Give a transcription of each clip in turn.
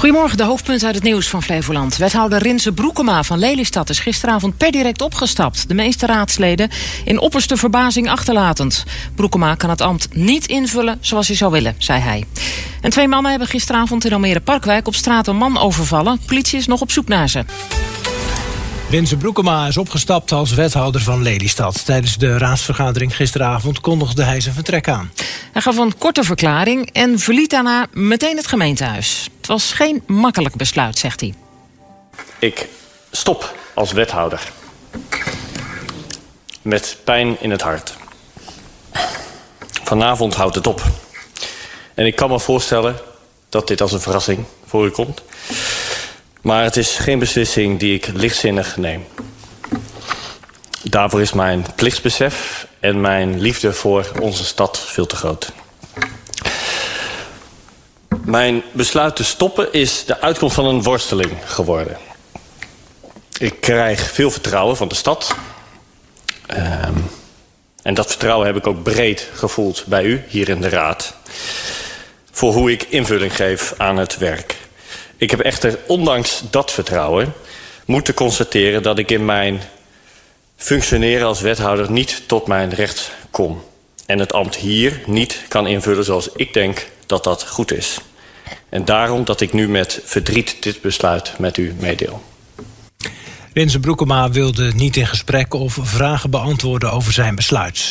Goedemorgen, de hoofdpunt uit het nieuws van Flevoland. Wethouder Rinse Broekema van Lelystad is gisteravond per direct opgestapt. De meeste raadsleden in opperste verbazing achterlatend. Broekema kan het ambt niet invullen zoals hij zou willen, zei hij. En twee mannen hebben gisteravond in Almere Parkwijk op straat een man overvallen. Politie is nog op zoek naar ze. Renze Broekema is opgestapt als wethouder van Lelystad. Tijdens de raadsvergadering gisteravond kondigde hij zijn vertrek aan. Hij gaf een korte verklaring en verliet daarna meteen het gemeentehuis. Was geen makkelijk besluit, zegt hij. Ik stop als wethouder. Met pijn in het hart. Vanavond houdt het op. En ik kan me voorstellen dat dit als een verrassing voor u komt. Maar het is geen beslissing die ik lichtzinnig neem. Daarvoor is mijn plichtsbesef en mijn liefde voor onze stad veel te groot. Mijn besluit te stoppen is de uitkomst van een worsteling geworden. Ik krijg veel vertrouwen van de stad. Um, en dat vertrouwen heb ik ook breed gevoeld bij u, hier in de Raad. Voor hoe ik invulling geef aan het werk. Ik heb echter, ondanks dat vertrouwen... moeten constateren dat ik in mijn functioneren als wethouder... niet tot mijn recht kom. En het ambt hier niet kan invullen zoals ik denk dat dat goed is. En daarom dat ik nu met verdriet dit besluit met u meedeel. Renze Broekema wilde niet in gesprek of vragen beantwoorden over zijn besluit.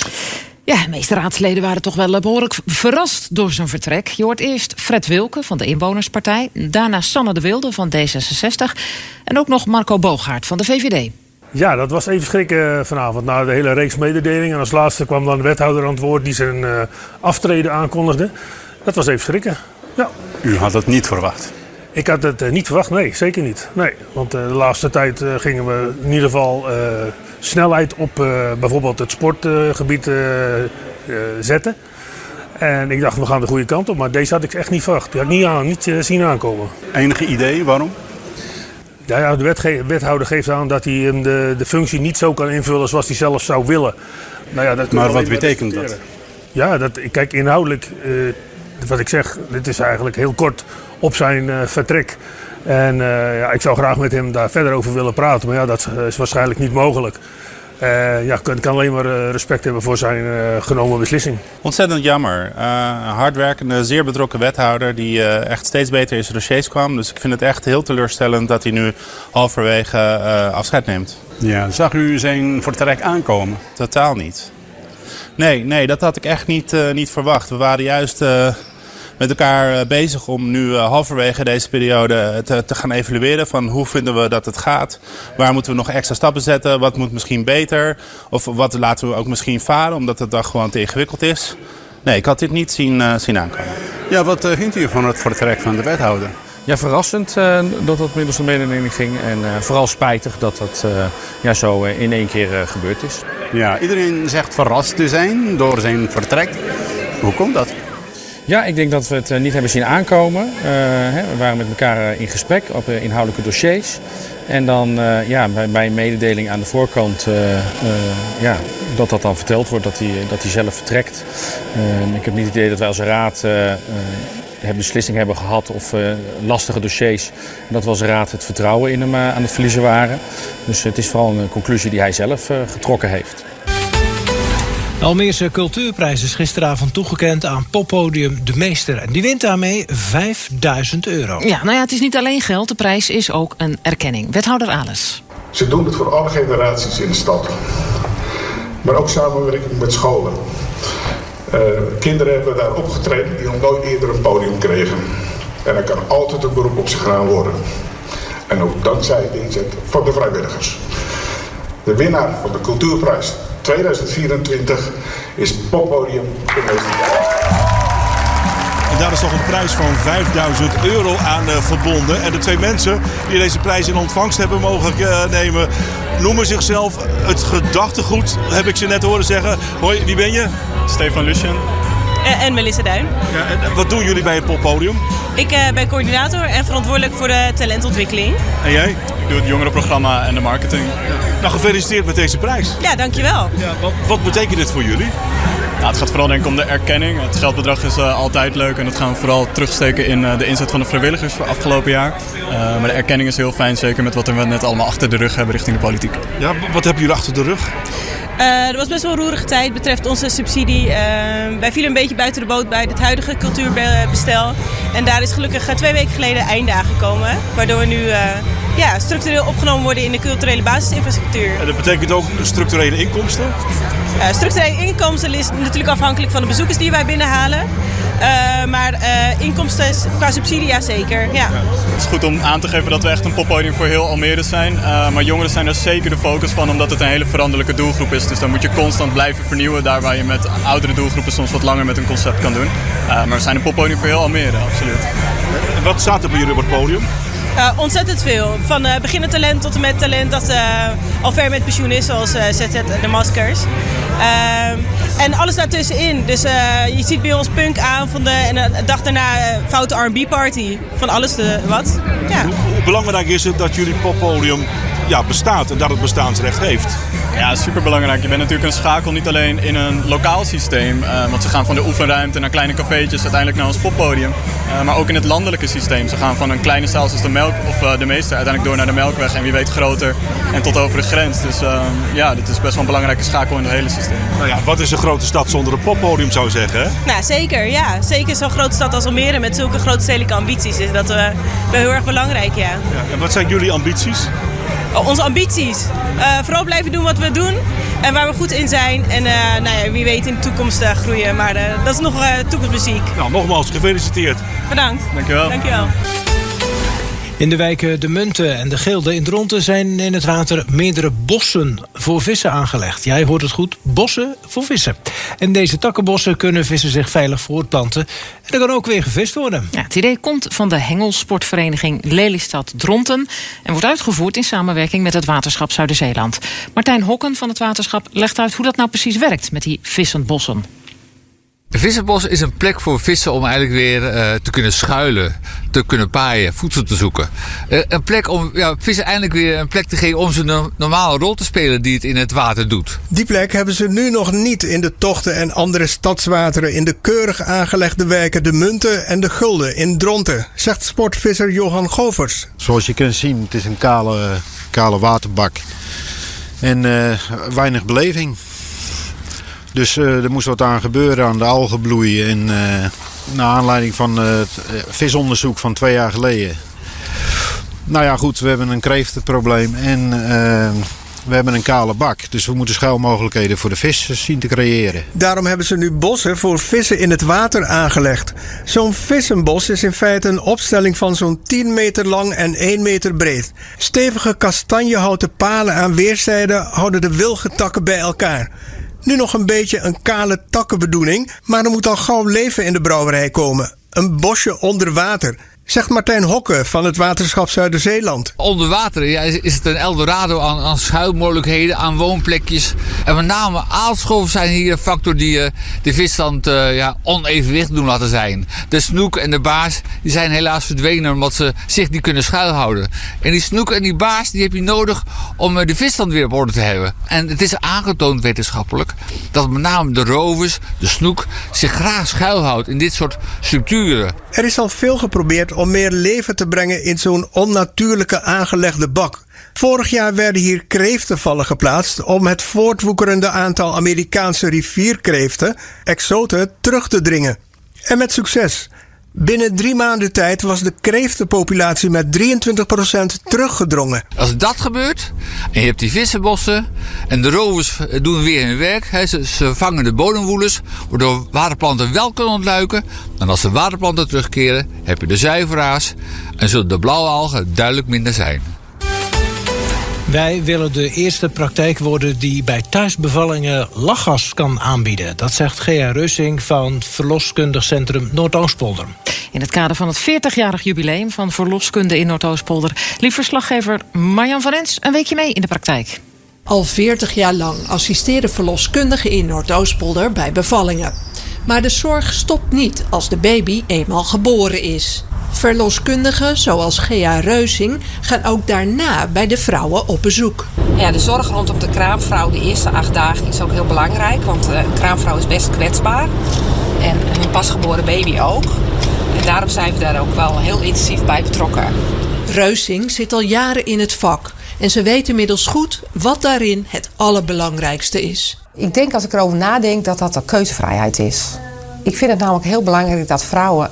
Ja, de meeste raadsleden waren toch wel behoorlijk verrast door zijn vertrek. Je hoort eerst Fred Wilke van de Inwonerspartij... daarna Sanne de Wilde van D66... en ook nog Marco Boogaard van de VVD. Ja, dat was even schrikken vanavond na de hele reeks mededelingen. En als laatste kwam dan de wethouder aan het woord die zijn uh, aftreden aankondigde. Dat was even schrikken. Ja. U had het niet verwacht? Ik had het uh, niet verwacht, nee, zeker niet. Nee, want uh, de laatste tijd gingen we in ieder geval snelheid op uh, bijvoorbeeld het sportgebied uh, zetten. En ik dacht, we gaan de goede kant op. Maar deze had ik echt niet verwacht. Die had ik niet, aan, niet zien aankomen. Enige idee waarom? Ja, ja de wethouder geeft aan dat hij de, de functie niet zo kan invullen zoals hij zelf zou willen. Nou ja, dat maar wat betekent dat? Ja, dat, kijk, inhoudelijk, wat ik zeg, dit is eigenlijk heel kort op zijn vertrek. En uh, ja, ik zou graag met hem daar verder over willen praten. Maar ja, dat is waarschijnlijk niet mogelijk. Uh, ja, ik kan alleen maar respect hebben voor zijn uh, genomen beslissing. Ontzettend jammer. Uh, hardwerkende, zeer betrokken wethouder die echt steeds beter in zijn dossiers kwam. Dus ik vind het echt heel teleurstellend dat hij nu halverwege afscheid neemt. Ja, zag u zijn vertrek aankomen? Totaal niet. Nee, nee dat had ik echt niet, niet verwacht. We waren juist met elkaar eh, bezig om nu eh, halverwege deze periode te, te, gaan evalueren van hoe vinden we dat het gaat. Waar moeten we nog extra stappen zetten? Wat moet misschien beter? Of wat laten we ook misschien falen omdat het dan gewoon te ingewikkeld is? Nee, ik had dit niet zien, zien aankomen. Ja, wat vindt u van het vertrek van de wethouder? Ja, verrassend uh, dat dat middels de mededeling ging. En vooral spijtig dat dat ja, zo in één keer gebeurd is. Ja, iedereen zegt verrast te zijn door zijn vertrek. Hoe komt dat? Ja, ik denk dat we het eh, niet hebben zien aankomen. Hè, we waren met elkaar eh, in gesprek op inhoudelijke dossiers. En dan ja, bij, bij, een mededeling aan de voorkant ja, dat dat dan verteld wordt dat hij, dat hij zelf vertrekt. ik heb niet het idee dat wij als raad beslissing hebben gehad of lastige dossiers. Dat we als raad het vertrouwen in hem aan het verliezen waren. Dus het is vooral een conclusie die hij zelf getrokken heeft. De Almeerse Cultuurprijs is gisteravond toegekend aan poppodium De Meester. En die wint daarmee 5000 euro. Ja, nou ja, het is niet alleen geld. De prijs is ook een erkenning. Wethouder Alice. Ze doen het voor alle generaties in de stad. Maar ook samenwerking met scholen. Uh, kinderen hebben daar opgetreden die nog nooit eerder een podium kregen. En er kan altijd een beroep op zich gedaan worden. En ook dankzij de inzet van de vrijwilligers. De winnaar van de Cultuurprijs 2024 is Poppodium de meester. Daar is toch een prijs van 5000 euro aan uh, verbonden. En de twee mensen die deze prijs in ontvangst hebben mogen uh, nemen, noemen zichzelf het gedachtegoed, heb ik ze net horen zeggen. Hoi, wie ben je? Stefan Lucien. En, en Melissa Duin. Ja, en wat doen jullie bij het poppodium? Ik uh, ben coördinator en verantwoordelijk voor de talentontwikkeling. En jij? Ik doe het jongerenprogramma en de marketing. Nou, gefeliciteerd met deze prijs. Ja, dankjewel. Ja, wat, wat betekent dit voor jullie? Ja, het gaat vooral denk ik om de erkenning. Het geldbedrag is uh, altijd leuk en dat gaan we vooral terugsteken in uh, de inzet van de vrijwilligers voor afgelopen jaar. Uh, maar de erkenning is heel fijn, zeker met wat we net allemaal achter de rug hebben richting de politiek. Ja, wat hebben jullie achter de rug? Uh, er was best wel een roerige tijd betreft onze subsidie. Uh, wij vielen een beetje buiten de boot bij het huidige cultuurbestel. En daar is gelukkig twee weken geleden einddagen gekomen. Waardoor we nu uh, ja, structureel opgenomen worden in de culturele basisinfrastructuur. En dat betekent ook structurele inkomsten? structurele inkomsten is natuurlijk afhankelijk van de bezoekers die wij binnenhalen. Uh, maar uh, inkomsten qua subsidie, ja zeker. Ja. ja. Het is goed om aan te geven dat we echt een poppodium voor heel Almere zijn. Uh, maar jongeren zijn er zeker de focus van, omdat het een hele veranderlijke doelgroep is. Dus dan moet je constant blijven vernieuwen. Daar waar je met oudere doelgroepen soms wat langer met een concept kan doen. maar we zijn een poppodium voor heel Almere, absoluut. En wat staat er bij jullie op het podium? Uh, ontzettend veel. Van uh, beginnend talent tot en met talent dat uh, al ver met pensioen is, zoals ZZ de Maskers. Ehm, en alles daartussenin. Dus je ziet bij ons punkavonden en een dag daarna foute R&B party. Van alles te wat. Ja. Belangrijk is het dat jullie poppodium ja, bestaat en dat het bestaansrecht heeft? Ja, super belangrijk. Je bent natuurlijk een schakel niet alleen in een lokaal systeem. Uh, want ze gaan van de oefenruimte naar kleine cafeetjes, uiteindelijk naar ons poppodium. Uh, maar ook in het landelijke systeem. Ze gaan van een kleine zaal zoals de Melk, of uh, de meester, uiteindelijk door naar de Melkweg. En wie weet groter en tot over de grens. Dus ja, dit is best wel een belangrijke schakel in het hele systeem. Nou ja, wat is een grote stad zonder een poppodium zou je zeggen? Hè? Nou, zeker. Ja, zeker zo'n grote stad als Almere met zulke grote stedelijke ambities is dat wel heel erg belangrijk, ja. ja. En wat zijn jullie ambities? Onze ambities. Uh, vooral blijven doen wat we doen en waar we goed in zijn. En uh, nou ja, wie weet in de toekomst uh, groeien. Maar dat is nog toekomstmuziek. Nou, nogmaals, gefeliciteerd. Bedankt. Dankjewel. Dankjewel. In de wijken De Munten en De Gilde in Dronten zijn in het water meerdere bossen voor vissen aangelegd. Jij hoort het goed, bossen voor vissen. In deze takkenbossen kunnen vissen zich veilig voortplanten. En er kan ook weer gevist worden. Ja, het idee komt van de hengelsportvereniging Lelystad Dronten... en wordt uitgevoerd in samenwerking met het waterschap Zuiderzeeland. Martijn Hokken van het waterschap legt uit hoe dat nou precies werkt met die vissenbossen. De vissenbos is een plek voor vissen om eigenlijk weer uh, te kunnen schuilen, te kunnen paaien, voedsel te zoeken. Uh, een plek om ja, vissen eindelijk weer een plek te geven om zijn normale rol te spelen die het in het water doet. Die plek hebben ze nu nog niet in de tochten en andere stadswateren in de keurig aangelegde wijken De Munten en De Gulden in Dronten, zegt sportvisser Johan Govers. Zoals je kunt zien, het is een kale, kale waterbak en uh, weinig beleving. Dus uh, er moest wat aan gebeuren aan de algenbloei. En uh, naar aanleiding van het visonderzoek van twee jaar geleden. Nou ja, goed, we hebben een kreeftenprobleem en we hebben een kale bak. Dus we moeten schuilmogelijkheden voor de vissen zien te creëren. Daarom hebben ze nu bossen voor vissen in het water aangelegd. Zo'n vissenbos is in feite een opstelling van zo'n 10 meter lang en 1 meter breed. Stevige kastanjehouten palen aan weerszijden houden de wilgetakken bij elkaar. Nu nog een beetje een kale takkenbedoeling, maar er moet al gauw leven in de brouwerij komen. Een bosje onder water. Zegt Martijn Hokke van het waterschap Zuiderzeeland. Onder water ja, is het een Eldorado aan, aan schuilmogelijkheden, aan woonplekjes. En met name aalscholven zijn hier een factor die uh, de visstand uh, ja, onevenwichtig doen laten zijn. De snoek en de baars die zijn helaas verdwenen omdat ze zich niet kunnen schuilhouden. En die snoek en die baars die heb je nodig om uh, de visstand weer op orde te hebben. En het is aangetoond wetenschappelijk dat met name de rovers, de snoek, zich graag schuilhoudt in dit soort structuren. Er is al veel geprobeerd om meer leven te brengen in zo'n onnatuurlijke aangelegde bak. Vorig jaar werden hier kreeftenvallen geplaatst om het voortwoekerende aantal Amerikaanse rivierkreeften, exoten, terug te dringen. En met succes. Binnen drie maanden tijd was de kreeftenpopulatie met 23% teruggedrongen. Als dat gebeurt, en je hebt die vissenbossen en de rovers doen weer hun werk. Ze, vangen de bodemwoelers, waardoor waterplanten wel kunnen ontluiken. En als de waterplanten terugkeren, heb je de zuiveraars en zullen de blauwe algen duidelijk minder zijn. Wij willen de eerste praktijk worden die bij thuisbevallingen lachgas kan aanbieden. Dat zegt Gea Russing van Verloskundig Centrum Noordoostpolder. In het kader van het 40-jarig jubileum van verloskunde in Noordoostpolder... liep verslaggever Marjan van Ens een weekje mee in de praktijk. Al 40 jaar lang assisteren verloskundigen in Noordoostpolder bij bevallingen. Maar de zorg stopt niet als de baby eenmaal geboren is. Verloskundigen zoals Gea Reusing gaan ook daarna bij de vrouwen op bezoek. Ja, de zorg rondom de kraamvrouw de eerste acht dagen is ook heel belangrijk. Want eh, een kraamvrouw is best kwetsbaar. En een pasgeboren baby ook. En daarom zijn we daar ook wel heel intensief bij betrokken. Reusing zit al jaren in het vak. En ze weet inmiddels goed wat daarin het allerbelangrijkste is. Ik denk als ik erover nadenk dat dat de keuzevrijheid is. Ik vind het namelijk heel belangrijk dat vrouwen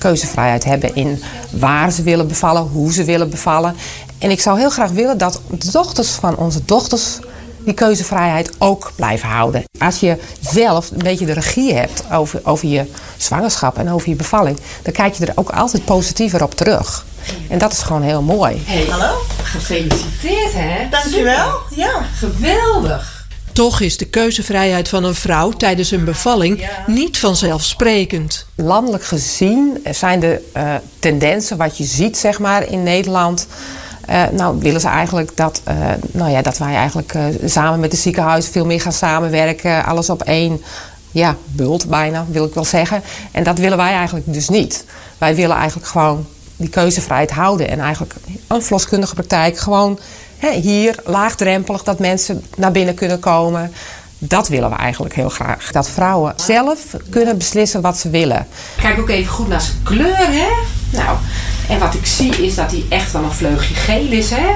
keuzevrijheid hebben in waar ze willen bevallen, hoe ze willen bevallen. En ik zou heel graag willen dat de dochters van onze dochters die keuzevrijheid ook blijven houden. Als je zelf een beetje de regie hebt over, over je zwangerschap en over je bevalling, dan kijk je er ook altijd positiever op terug. En dat is gewoon heel mooi. Hey, hallo. Gefeliciteerd, hè? Dankjewel. Ja. Geweldig. Toch is de keuzevrijheid van een vrouw tijdens een bevalling niet vanzelfsprekend. Landelijk gezien zijn de uh, tendensen, wat je ziet zeg maar, in Nederland. Uh, nou, willen ze eigenlijk dat, uh, nou ja, dat wij eigenlijk samen met de ziekenhuizen veel meer gaan samenwerken. Alles op één ja, bult bijna, wil ik wel zeggen. En dat willen wij eigenlijk dus niet. Wij willen eigenlijk gewoon die keuzevrijheid houden. En eigenlijk een verloskundige praktijk gewoon hier laagdrempelig dat mensen naar binnen kunnen komen. Dat willen we eigenlijk heel graag. Dat vrouwen zelf kunnen beslissen wat ze willen. Kijk ook even goed naar zijn kleur, hè? Nou, en wat ik zie is dat hij echt wel een vleugje geel is, hè?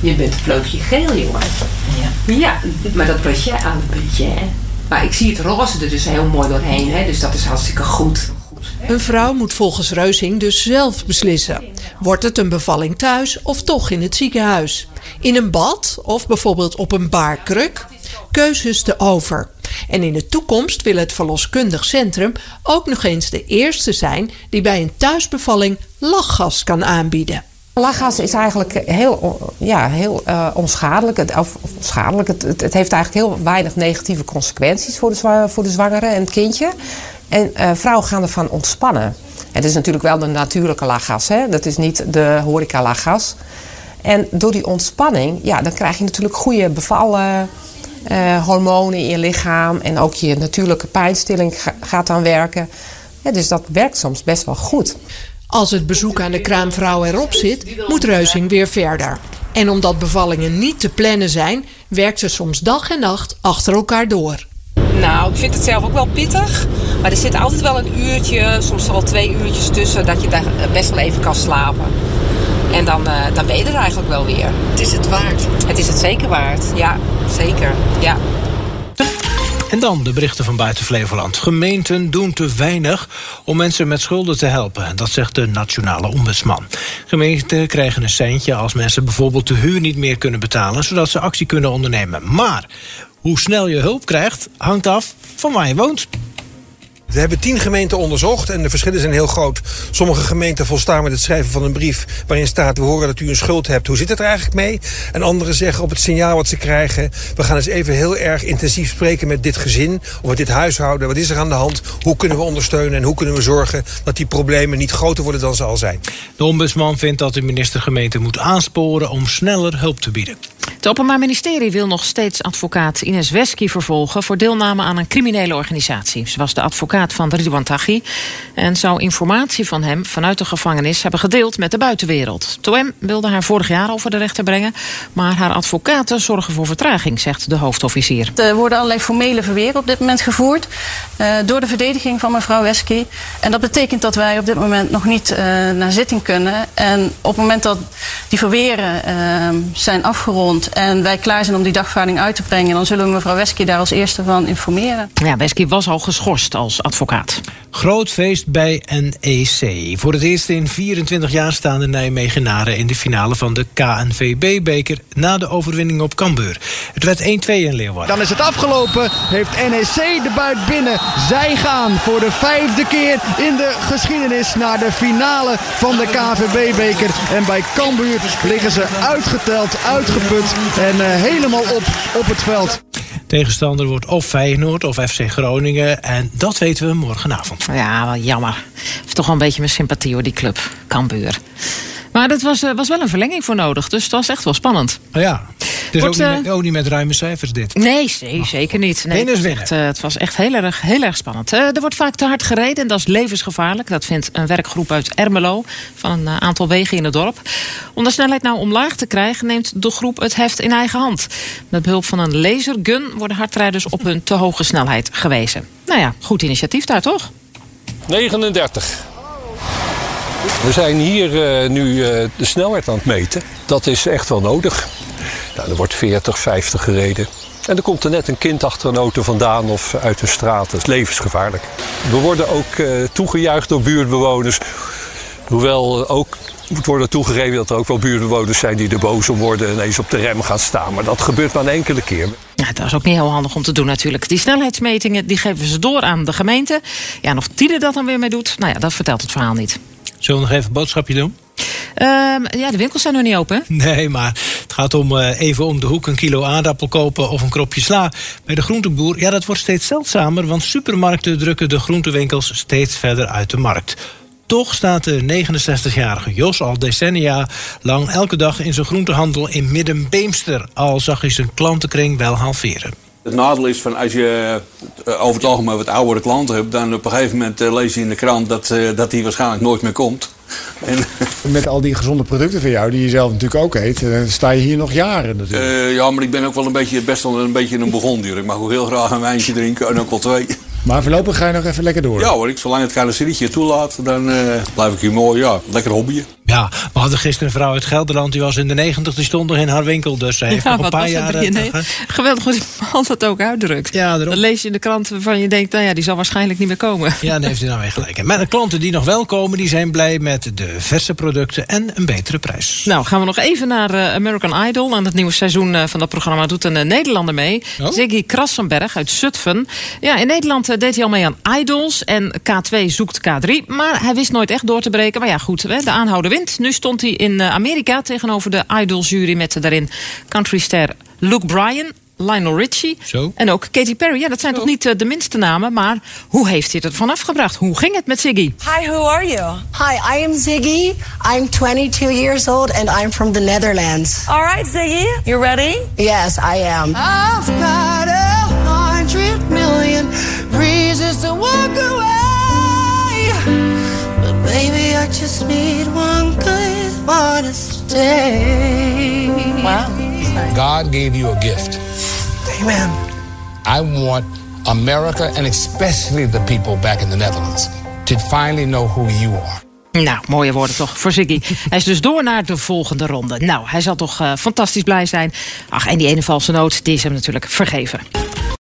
Je bent een vleugje geel, jongen. Ja. Ja, maar dat was jij aan een beetje, hè? Maar ik zie het roze er dus heel mooi doorheen, hè? Dus dat is hartstikke goed. Een vrouw moet volgens Reusing dus zelf beslissen. Wordt het een bevalling thuis of toch in het ziekenhuis? In een bad of bijvoorbeeld op een baarkruk? Keuzes te over. En in de toekomst wil het verloskundig centrum ook nog eens de eerste zijn die bij een thuisbevalling lachgas kan aanbieden. Lachgas is eigenlijk heel, ja, heel uh, onschadelijk. Het, of, onschadelijk. Het, het, heeft eigenlijk heel weinig negatieve consequenties voor de, voor de zwangere en het kindje. En uh, vrouwen gaan ervan ontspannen. Het is natuurlijk wel de natuurlijke lachgas, hè? dat is niet de horeca lachgas. En door die ontspanning, ja, dan krijg je natuurlijk goede bevallen. Uh, hormonen in je lichaam en ook je natuurlijke pijnstilling gaat dan werken. Dus dat werkt soms best wel goed. Als het bezoek aan de kraamvrouw erop zit, moet Reuzing weer verder. En omdat bevallingen niet te plannen zijn, werkt ze soms dag en nacht achter elkaar door. Nou, ik vind het zelf ook wel pittig. Maar er zit altijd wel een uurtje, soms wel twee uurtjes tussen, dat je daar best wel even kan slapen. En dan, uh, dan ben je er eigenlijk wel weer. Het is het waard. Het is het zeker waard, ja, zeker. Ja. En dan de berichten van buiten Flevoland. Gemeenten doen te weinig om mensen met schulden te helpen. Dat zegt de nationale ombudsman. Gemeenten krijgen een centje als mensen bijvoorbeeld de huur niet meer kunnen betalen... zodat ze actie kunnen ondernemen. Maar hoe snel je hulp krijgt, hangt af van waar je woont. We hebben tien gemeenten onderzocht en de verschillen zijn heel groot. Sommige gemeenten volstaan met het schrijven van een brief waarin staat: We horen dat u een schuld hebt. Hoe zit het er eigenlijk mee? En anderen zeggen op het signaal wat ze krijgen: We gaan eens even heel erg intensief spreken met dit gezin of met dit huishouden. Wat is er aan de hand? Hoe kunnen we ondersteunen en hoe kunnen we zorgen dat die problemen niet groter worden dan ze al zijn? De ombudsman vindt dat de minister-gemeente moet aansporen om sneller hulp te bieden. Het Openbaar Ministerie wil nog steeds advocaat Ines Wesky vervolgen voor deelname aan een criminele organisatie. Ze was de advocaat van Ridwan Taghi en zou informatie van hem vanuit de gevangenis hebben gedeeld met de buitenwereld. Toem wilde haar vorig jaar over de rechter brengen, maar haar advocaten zorgen voor vertraging, zegt de hoofdofficier. Er worden allerlei formele verweren op dit moment gevoerd uh, door de verdediging van mevrouw Wesky. En dat betekent dat wij op dit moment nog niet uh, naar zitting kunnen. En op het moment dat die verweren uh, zijn afgerond en wij klaar zijn om die dagvaarding uit te brengen, dan zullen we mevrouw Wesky daar als eerste van informeren. Ja, Wesky was al geschorst als advocaat. Groot feest bij NEC. Voor het eerst in 24 jaar staan de Nijmegenaren in de finale van de KNVB-beker na de overwinning op Cambuur. Het werd 1-2 in Leeuwarden. Dan is het afgelopen. Heeft NEC de buit binnen. Zij gaan voor de vijfde keer in de geschiedenis naar de finale van de KNVB-beker. En bij Cambuur liggen ze uitgeteld, uitgeput en uh, helemaal op op het veld. Tegenstander wordt of Feyenoord of FC Groningen. En dat weten we morgenavond. Ja, wel jammer. Heeft toch wel een beetje mijn sympathie hoor, die club. Cambuur. Maar er was, was wel een verlenging voor nodig, dus het was echt wel spannend. Ja. Dus Wordt, ook, niet eh, met, ook niet met ruime cijfers dit. Nee, nee zeker niet. Nee, Winnen is het, was winnen. echt, eh, het was echt heel erg, heel erg spannend. Eh, er wordt vaak te hard gereden en dat is levensgevaarlijk. Dat vindt een werkgroep uit Ermelo van een aantal wegen in het dorp. Om de snelheid nou omlaag te krijgen, neemt de groep het heft in eigen hand. Met behulp van een lasergun worden hardrijders op hun te hoge snelheid gewezen. Nou ja, goed initiatief daar toch? 39. We zijn hier eh, nu eh, de snelheid aan het meten. Dat is echt wel nodig. Nou, er wordt 40, 50 gereden. En er komt er net een kind achter een auto vandaan of uit de straat. Dat is levensgevaarlijk. We worden ook eh, toegejuicht door buurtbewoners. Hoewel ook moet worden toegegeven dat er ook wel buurtbewoners zijn die er boos om worden en eens op de rem gaan staan. Maar dat gebeurt maar een enkele keer. Ja, dat is ook niet heel handig om te doen natuurlijk. Die snelheidsmetingen die geven ze door aan de gemeente. Ja, en of die er dat dan weer mee doet, nou ja, dat vertelt het verhaal niet. Zullen we nog even een boodschapje doen? Ehm, ja, de winkels zijn nog niet open. hè? Nee, maar gaat om eh, even om de hoek een kilo aardappel kopen of een kropje sla. Bij de groenteboer, ja, dat wordt steeds zeldzamer, want supermarkten drukken de groentewinkels steeds verder uit de markt. Toch staat de 69-jarige Jos al decennia lang elke dag in zijn groentehandel in Middenbeemster. Al zag hij zijn klantenkring wel halveren. Het nadeel is van als je eh, over het algemeen wat oudere klanten hebt, dan op een gegeven moment eh, lees je in de krant dat, dat die waarschijnlijk nooit meer komt. En, Met al die gezonde producten van jou, die je zelf natuurlijk ook eet, eh, sta je hier nog jaren natuurlijk. eh, ja, maar ik ben ook wel een beetje, best wel een beetje een begondier. Ik mag ook heel graag een wijntje drinken en ook wel twee. Maar voorlopig ga je nog even lekker door. Ja hoor, ik, zolang het carrosserietje toelaat, dan eh, blijf ik hier mooi, ja, lekker hobbyen. Ja, we hadden gisteren een vrouw uit Gelderland, die was in de 90, die stond nog in haar winkel. Dus zij heeft nog een paar jaar... Drie- nee, geweldig hoe die man dat ook uitdrukt. Ja, Dan lees je in de krant waarvan je denkt, nou ja, die zal waarschijnlijk niet meer komen. Ja, dan heeft u nou weer gelijk. Maar de klanten die nog wel komen, die zijn blij met de verse producten en een betere prijs. Nou, gaan we nog even naar eh, American Idol. Aan het nieuwe seizoen eh, van dat programma doet een eh, Nederlander mee. Oh. Ziggy Krassenberg uit Zutphen. Ja, in Nederland deed hij al mee aan Idols. En K2 zoekt K3. Maar hij wist nooit echt door te breken. Maar ja, goed, hè, de aanhouder wint. Nu stond hij in eh, Amerika tegenover de Idol-jury... met daarin countryster Luke Bryan... Lionel Richie en ook Katy Perry. Ja, dat zijn toch niet eh, de minste namen, maar hoe heeft hij het ervan afgebracht? Hoe ging het met Ziggy? Hi, who are you? Hi, I am Ziggy. I'm 22 years old and I'm from the Netherlands. All right, Ziggy, you ready? Yes, I am. Just need one good one to stay. Wow. God gave you a gift. Amen. I want America and especially the people back in the Netherlands to finally know who you are. Nou, mooie woorden toch voor Ziggy. Hij is dus door naar de volgende ronde. Nou, hij zal toch eh, fantastisch blij zijn. Ach, en die ene valse noot, die is hem natuurlijk vergeven.